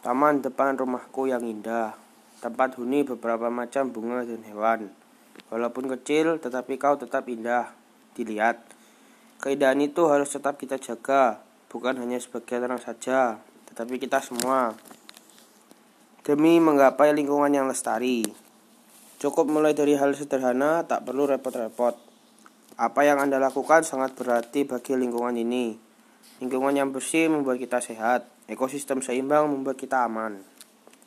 Taman depan rumahku yang indah. Tempat huni beberapa macam bunga dan hewan. Walaupun kecil, tetapi kau tetap indah dilihat. Keindahan itu harus tetap kita jaga, bukan hanya sebagian orang saja, tetapi kita semua. Demi menggapai lingkungan yang lestari. Cukup mulai dari hal sederhana, tak perlu repot-repot. Apa yang Anda lakukan sangat berarti bagi lingkungan ini. Lingkungan yang bersih membuat kita sehat, ekosistem seimbang membuat kita aman.